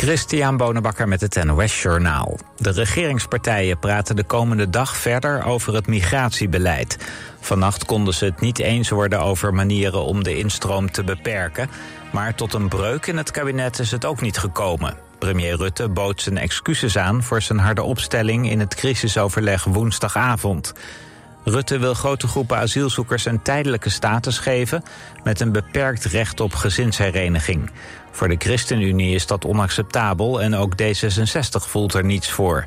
Christian Bonenbakker met het NOS Journaal. De regeringspartijen praten de komende dag verder over het migratiebeleid. Vannacht konden ze het niet eens worden over manieren om de instroom te beperken. Maar tot een breuk in het kabinet is het ook niet gekomen. Premier Rutte bood zijn excuses aan voor zijn harde opstelling in het crisisoverleg woensdagavond. Rutte wil grote groepen asielzoekers een tijdelijke status geven met een beperkt recht op gezinshereniging. Voor de ChristenUnie is dat onacceptabel en ook D66 voelt er niets voor.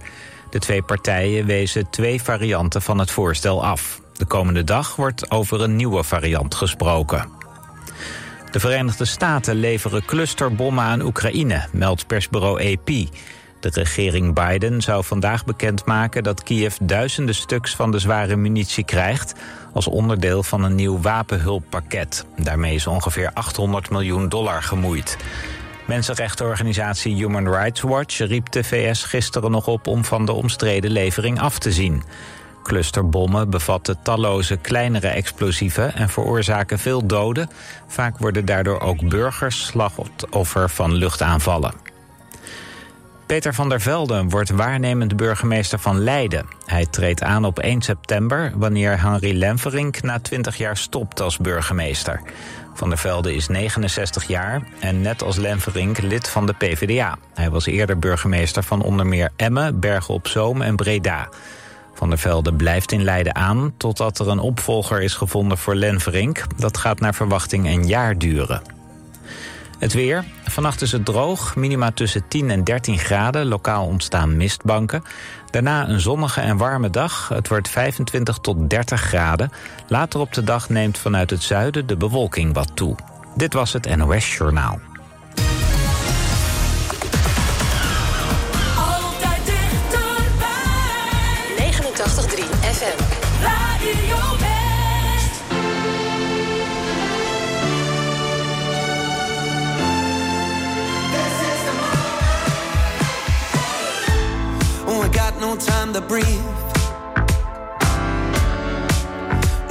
De twee partijen wezen twee varianten van het voorstel af. De komende dag wordt over een nieuwe variant gesproken. De Verenigde Staten leveren clusterbommen aan Oekraïne, meldt persbureau AP. De regering Biden zou vandaag bekendmaken dat Kiev duizenden stuks van de zware munitie krijgt als onderdeel van een nieuw wapenhulppakket. Daarmee is ongeveer 800 miljoen dollar gemoeid. Mensenrechtenorganisatie Human Rights Watch riep de VS gisteren nog op om van de omstreden levering af te zien. Clusterbommen bevatten talloze kleinere explosieven en veroorzaken veel doden. Vaak worden daardoor ook burgers slachtoffer van luchtaanvallen. Peter van der Velde wordt waarnemend burgemeester van Leiden. Hij treedt aan op 1 september, wanneer Henri Lenverink na 20 jaar stopt als burgemeester. Van der Velde is 69 jaar en net als Lenverink lid van de PvdA. Hij was eerder burgemeester van onder meer Emmen, Bergen op Zoom en Breda. Van der Velde blijft in Leiden aan totdat er een opvolger is gevonden voor Lenverink. Dat gaat naar verwachting een jaar duren. Het weer. Vannacht is het droog, minima tussen 10 en 13 graden. Lokaal ontstaan mistbanken. Daarna een zonnige en warme dag. Het wordt 25 tot 30 graden. Later op de dag neemt vanuit het zuiden de bewolking wat toe. Dit was het NOS Journaal. Altijd dichterbij. 89.3 FM. Radio Oh, I got no time to breathe.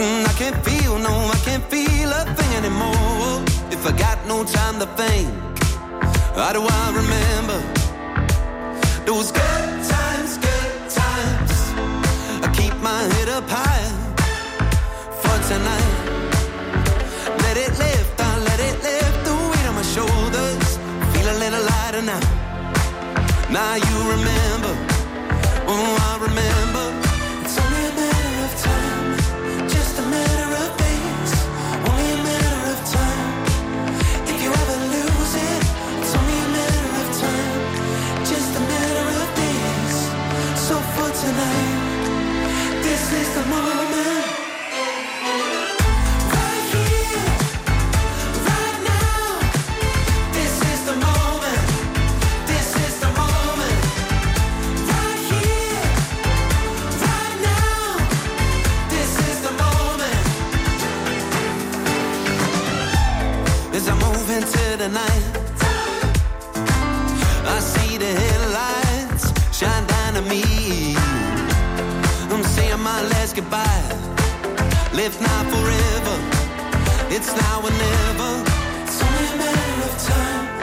Mm, I can't feel, no, I can't feel a thing anymore. If I got no time to think, how do I remember those good times, good times? I keep my head up high for tonight. Let it lift, I let it lift the weight on my shoulders. Feel a little lighter now. Now you remember, oh I remember. I see the headlights shine down on me. I'm saying my last goodbye. Live now forever. It's now or never. It's only a matter of time.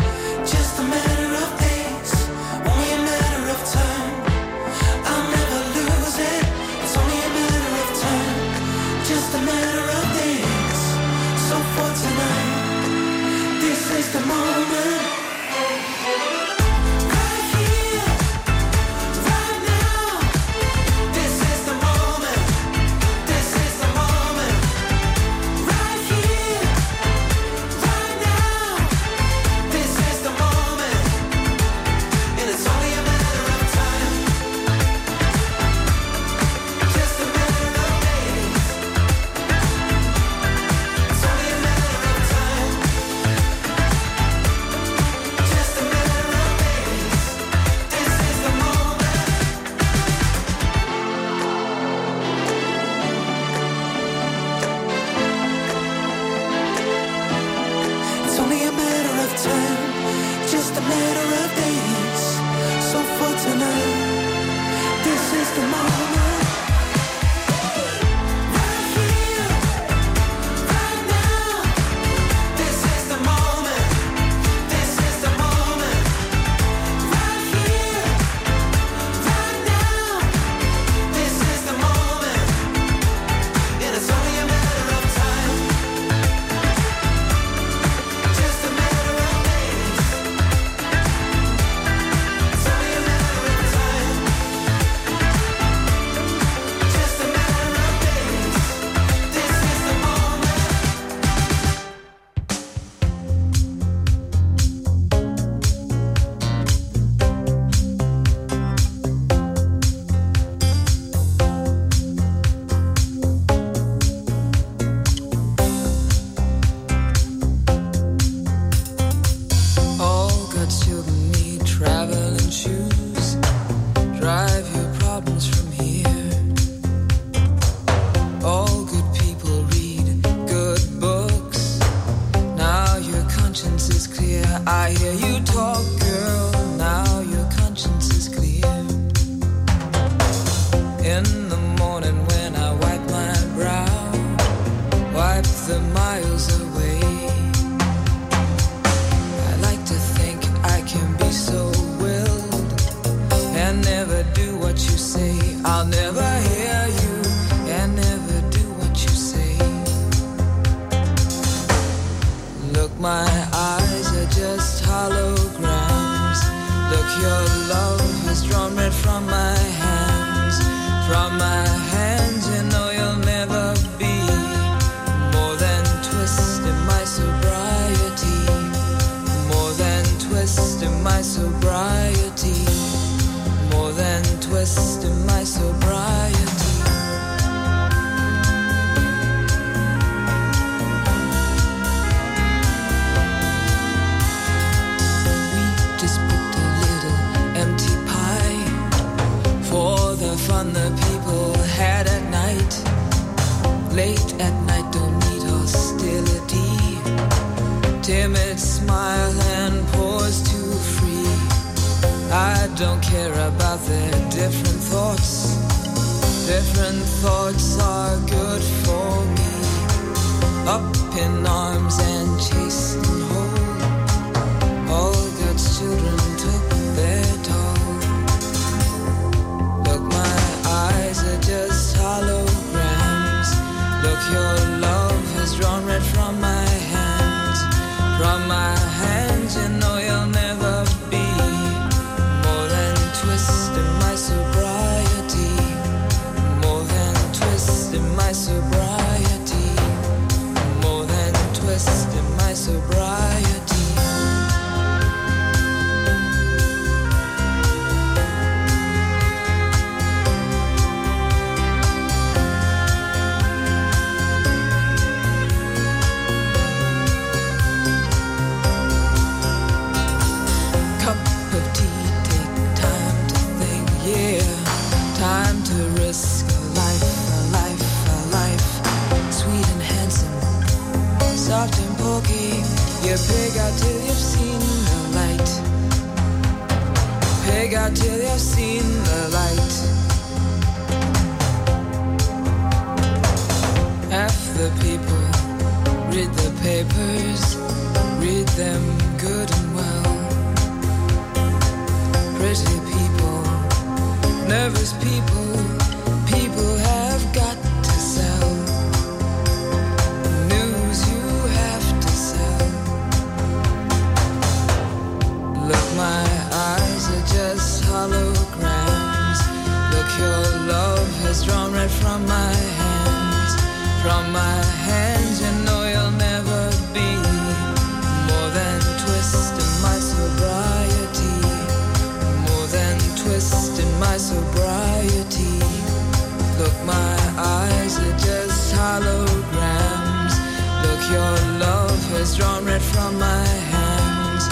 Drawn red from my hands.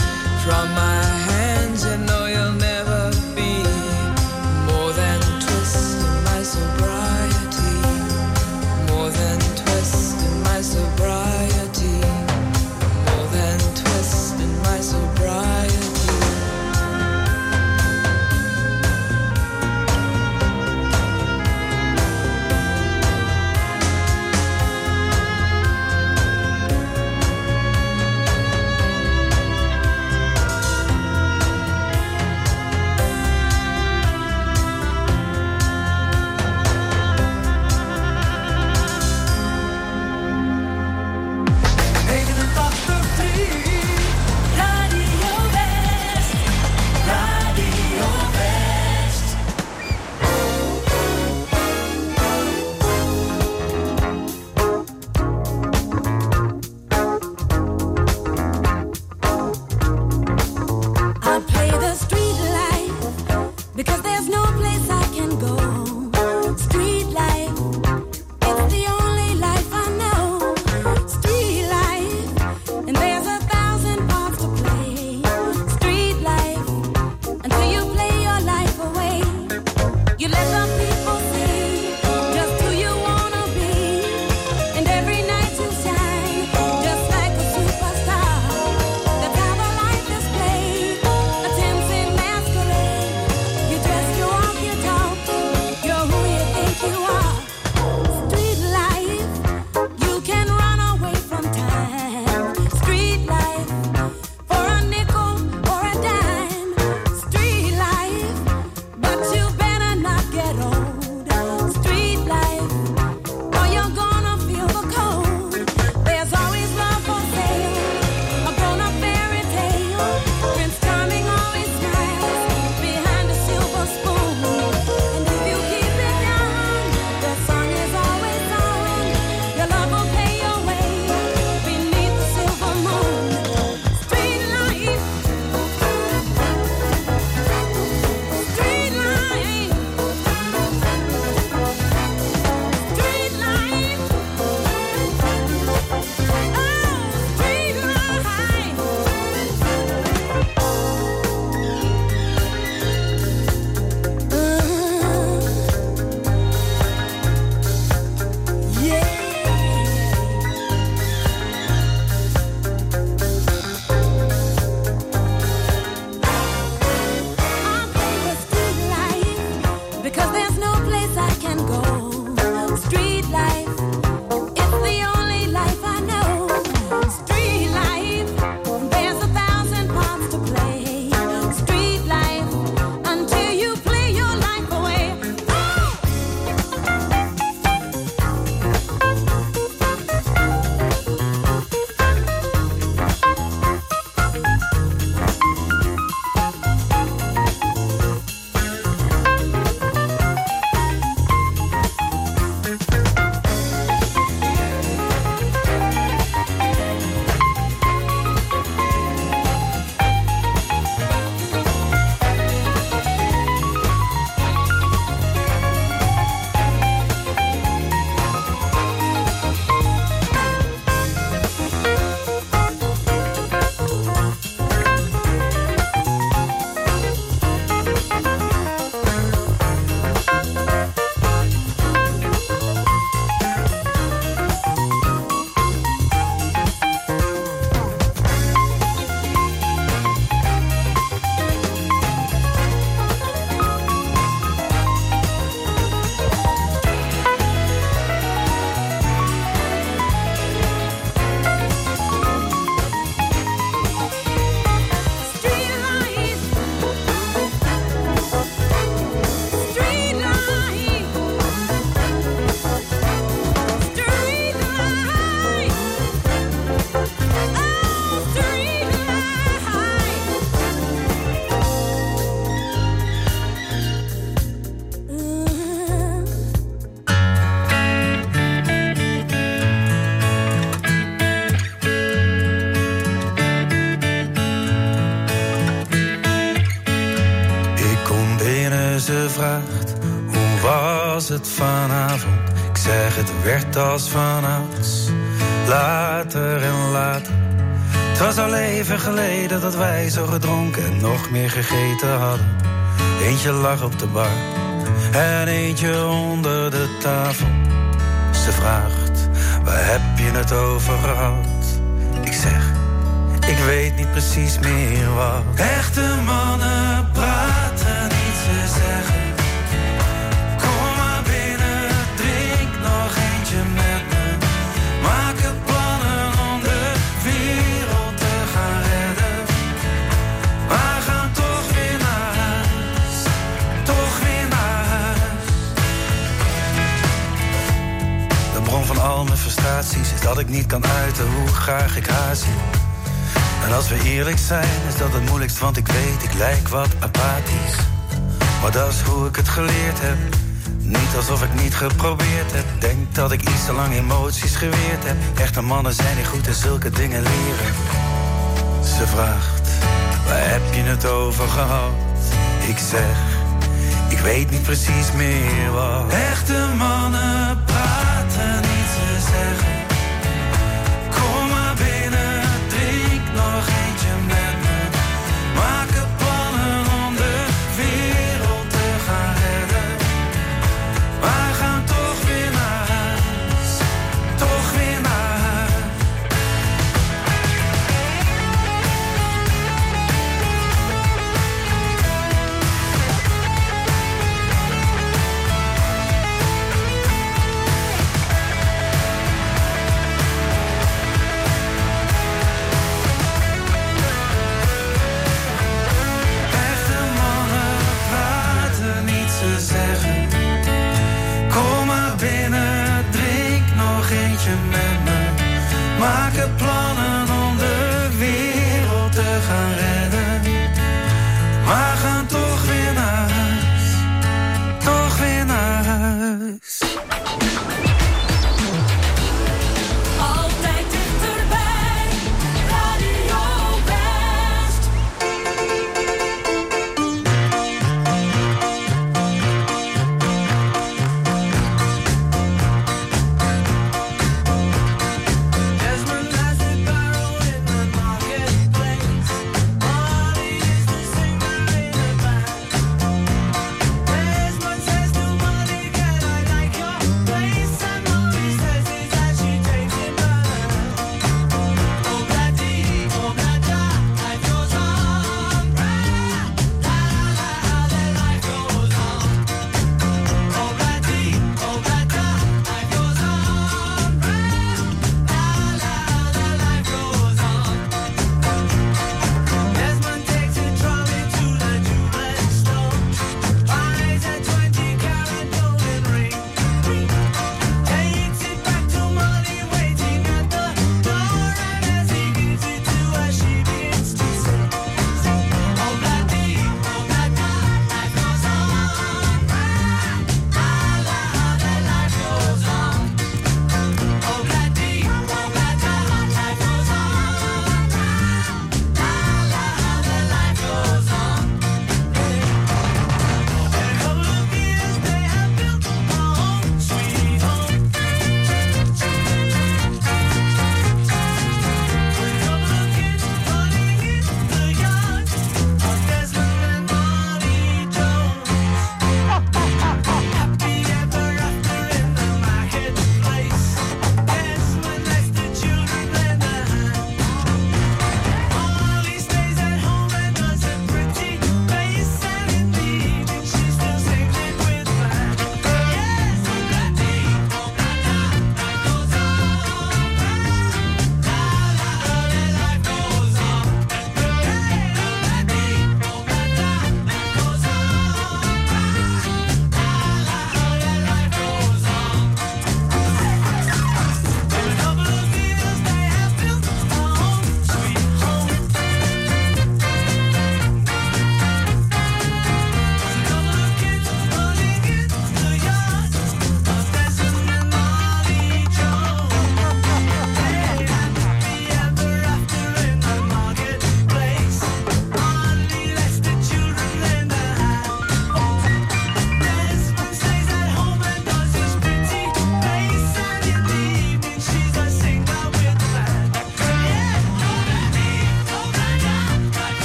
From my hands, vanavond? Ik zeg, het werd als vanouds. Later en later. Het was al even geleden dat wij zo gedronken en nog meer gegeten hadden. Eentje lag op de bar en eentje onder de tafel. Ze vraagt, waar heb je het over gehad? Ik zeg, ik weet niet precies meer wat. Echte mannen praten niet, ze zeggen. Dat ik niet kan uiten hoe graag ik haar zie. En als we eerlijk zijn, is dat het moeilijkst, want ik weet, ik lijk wat apathisch. Maar dat is hoe ik het geleerd heb. Niet alsof ik niet geprobeerd heb. Denk dat ik iets te lang emoties geweerd heb. Echte mannen zijn niet goed in zulke dingen leren. Ze vraagt, waar heb je het over gehad? Ik zeg, ik weet niet precies meer wat. Echte mannen praten niet, ze zeggen. rêve.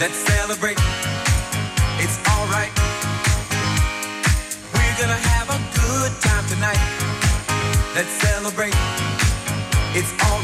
Let's celebrate. It's alright. We're gonna have a good time tonight. Let's celebrate. It's alright.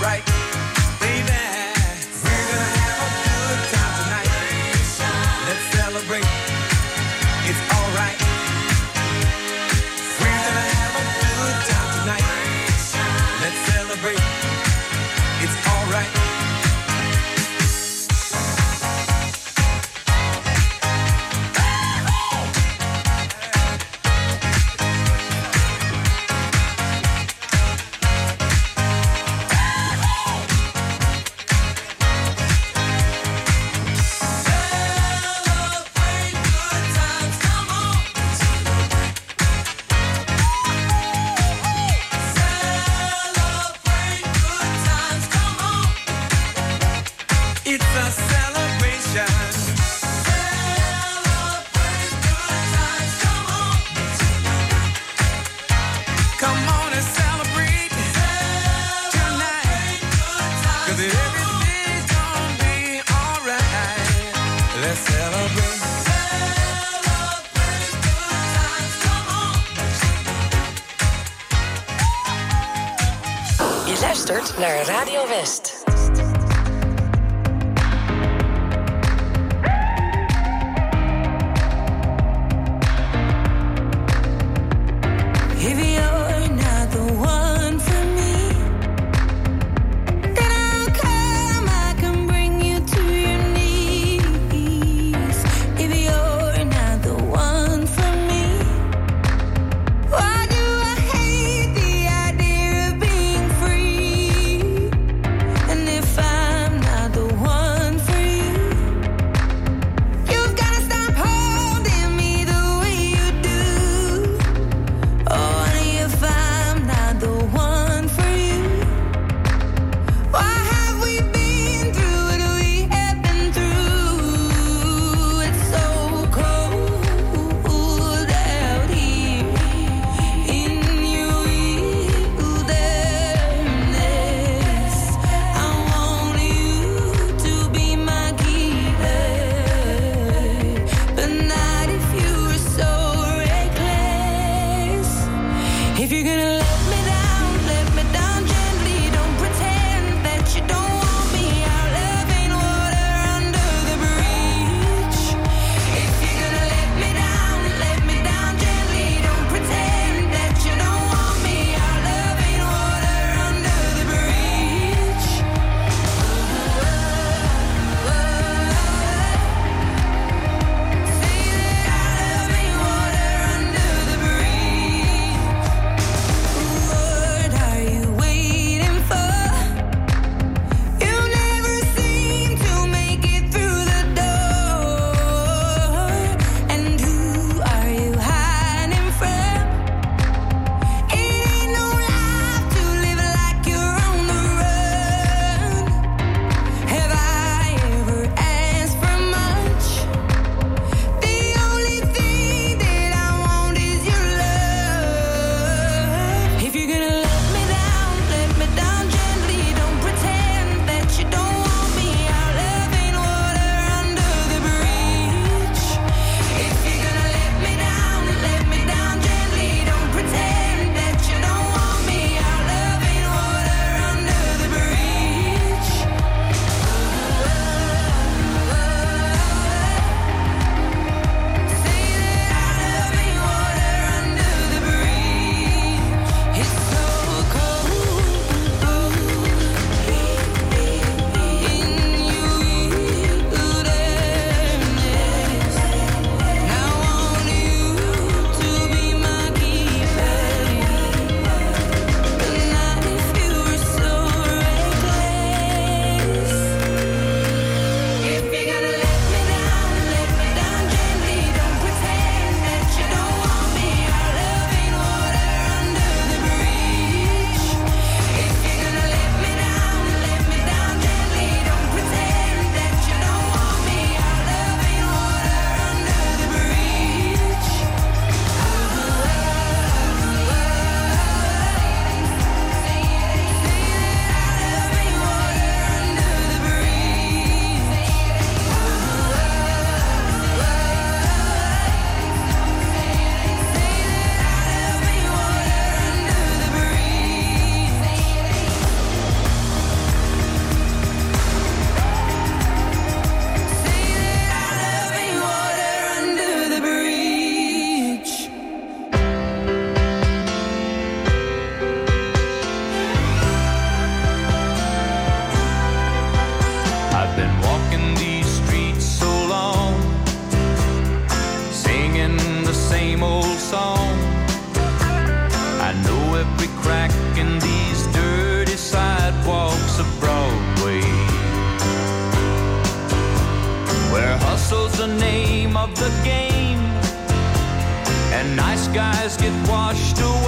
Skies get washed away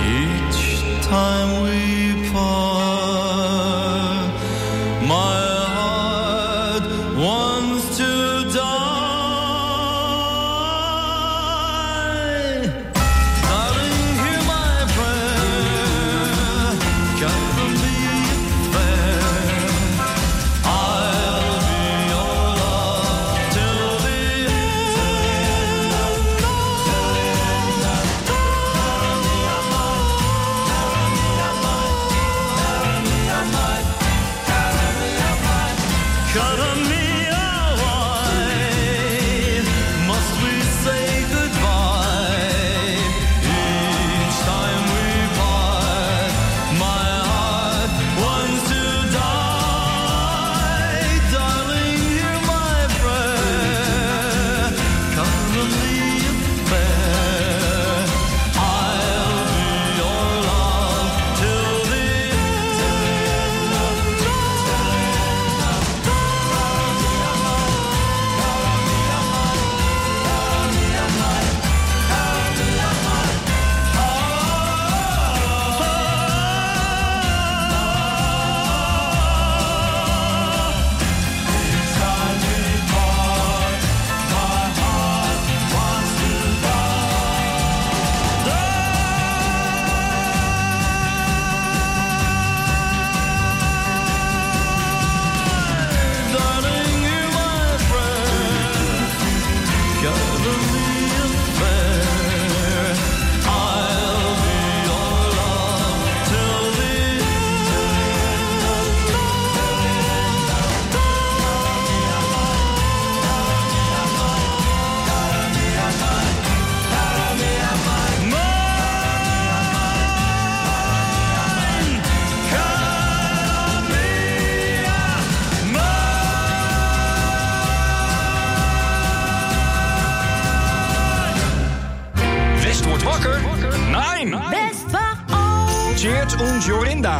each time we part?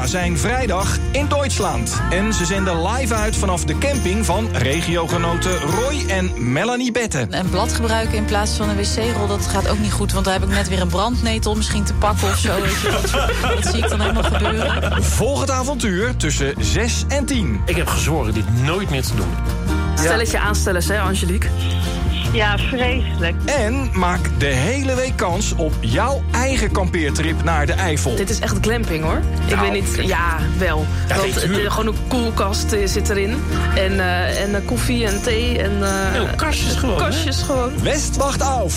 Zijn vrijdag in Duitsland. En ze zenden live uit vanaf de camping van regiogenoten Roy en Melanie Betten. Een blad gebruiken in plaats van een wc-rol, dat gaat ook niet goed. Want daar heb ik net weer een brandnetel misschien te pakken of zo. Weet je, dat, dat zie ik dan helemaal gebeuren. Volg het avontuur tussen 6 en 10. Ik heb gezworen dit nooit meer te doen. Stelletje aanstellers, hè, Angelique? Ja, vreselijk. En maak de hele week kans op jouw eigen kampeertrip naar de Eifel. Dit is echt glamping, hoor. ik Nou, weet niet... Ja, wel. Ja, Want gewoon een koelkast eh, zit erin. En, eh, en eh, koffie en thee. En, eh, Oh, kastjes gewoon, hè? Kastjes gewoon. West wacht af.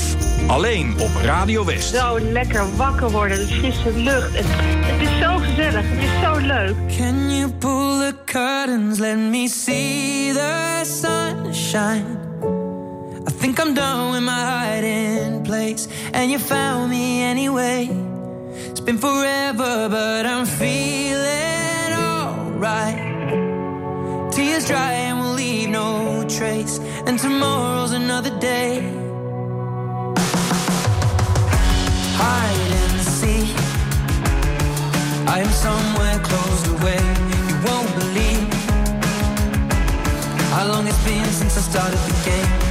Alleen op Radio West. Zo lekker wakker worden, de frisse lucht. Het, het is zo gezellig, het is zo leuk. Can you pull the curtains? Let me see the sunshine. Think I'm done with my hiding place, and you found me anyway. It's been forever, but I'm feeling alright. Tears dry and we'll leave no trace, and tomorrow's another day. Hide and seek. I am somewhere closed away. You won't believe how long it's been since I started the game.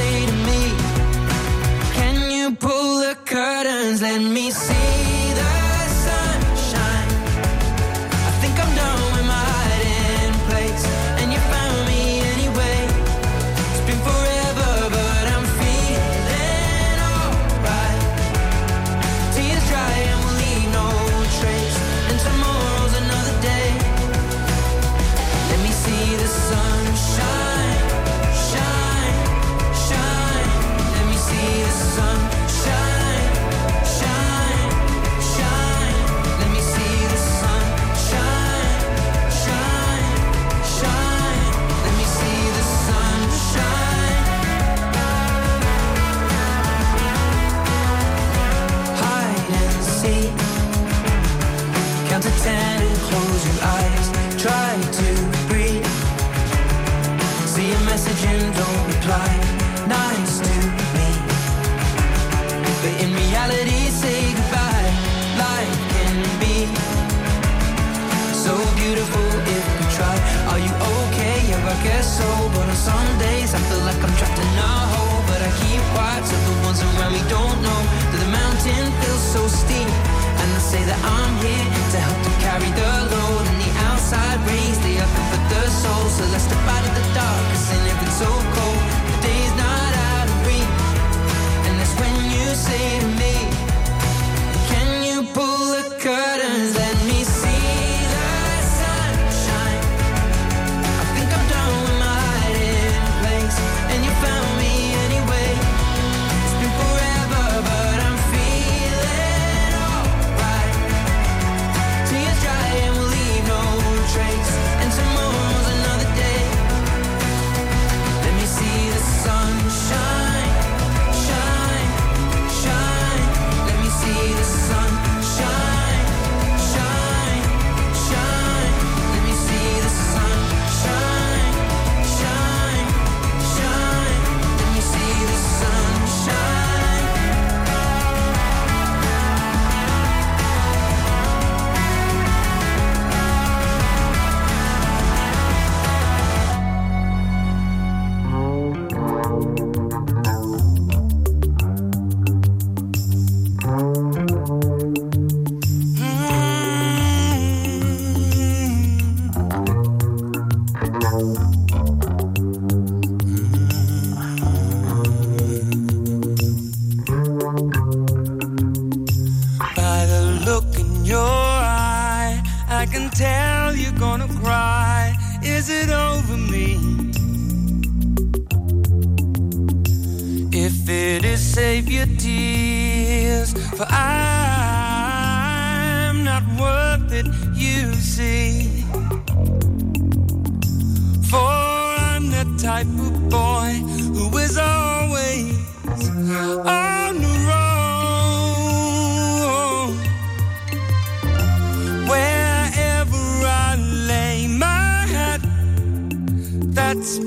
say to me, Can you pull the curtains? Let me see don't know that the mountain feels so steep. And I say that I'm here to help you carry the load, and the outside rays they are.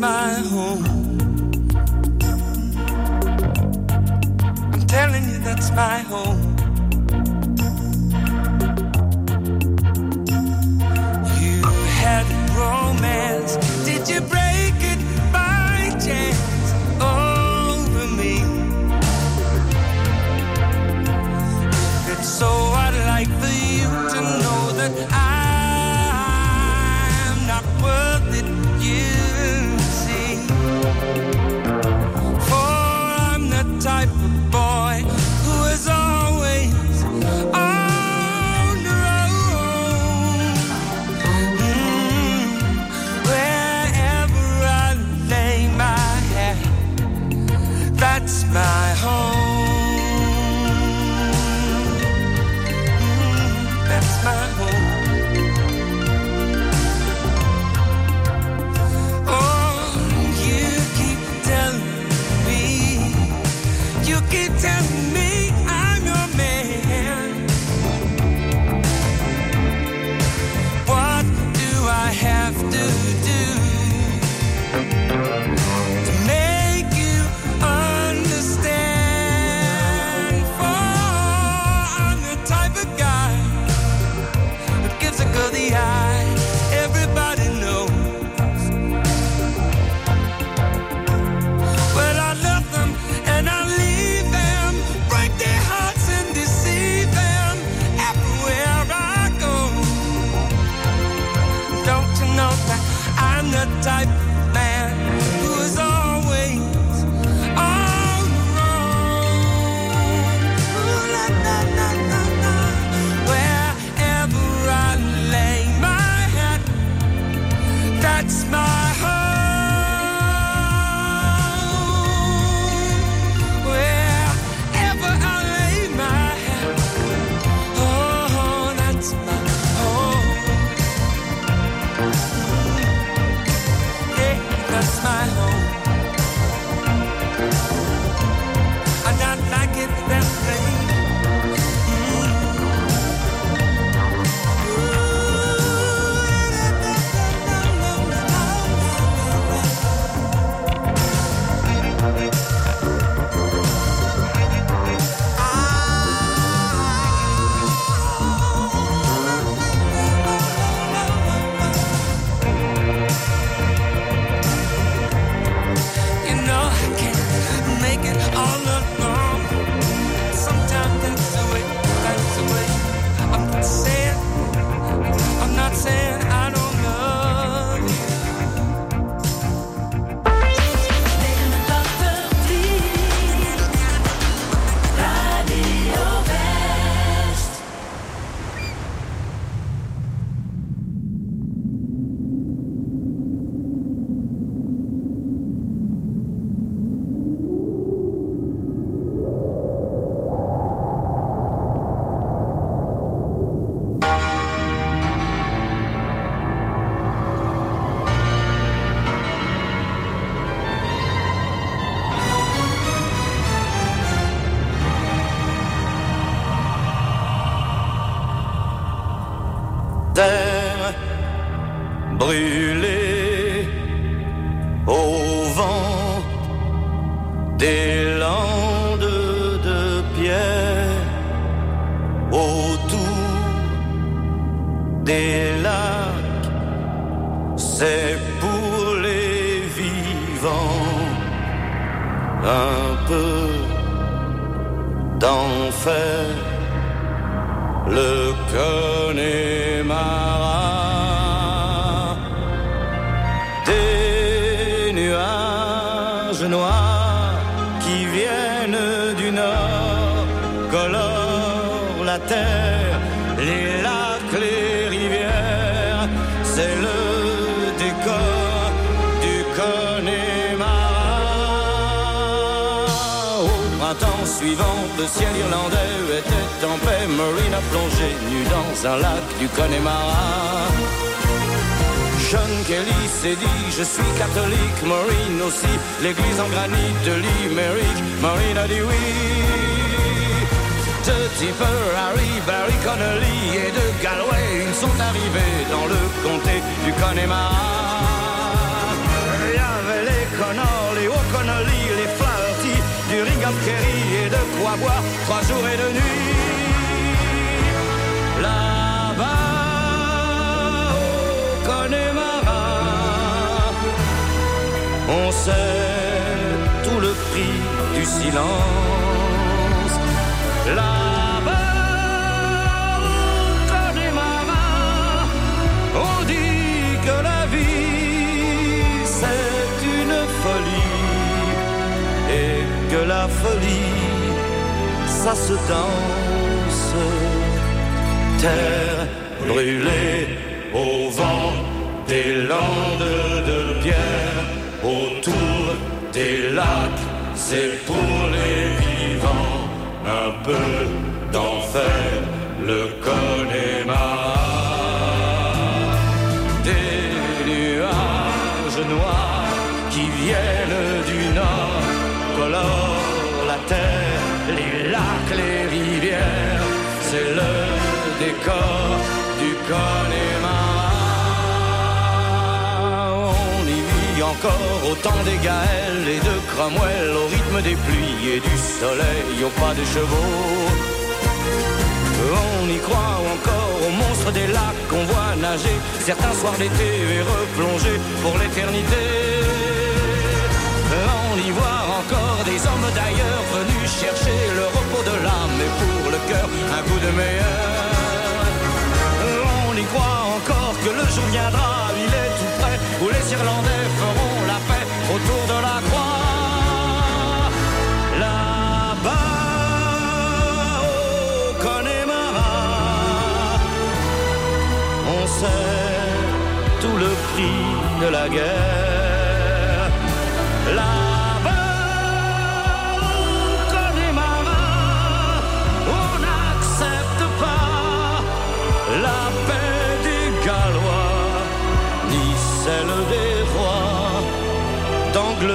my home. I'm telling you, that's my home. type brûlés au vent des landes de pierre autour des lacs. C'est pour les vivants un peu d'enfer. Le Connemara suivant, le ciel irlandais était en paix. Marine a plongé nu dans un lac du Connemara. John Kelly s'est dit je suis catholique, Maureen aussi, l'église en granit de Limerick, Maureen a dit oui. De Tipper, Harry, Barry Connolly et de Galway, ils sont arrivés dans le comté du Connemara. Il y avait les Connors, les O'Connolly, les Flaherty, et de quoi boire trois jours et deux nuits. Là-bas, au Connemara, on sait tout le prix du silence. Là-bas, la folie ça se danse. Terre brûlée au vent des landes de pierre, autour des lacs, c'est pour les vivants un peu d'enfer, le Connemara. Du. On y vit encore au temps des Gaëls et de Cromwell, au rythme des pluies et du soleil, au pas des chevaux. On y croit encore aux monstres des lacs qu'on voit nager certains soirs d'été et replonger pour l'éternité. On y voit encore des hommes d'ailleurs venus chercher le repos de l'âme et pour le cœur un coup de meilleur. Que le jour viendra, il est tout près, où les Irlandais feront la paix autour de la croix. Là-bas, au Connemara, on sait tout le prix de la guerre.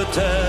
return.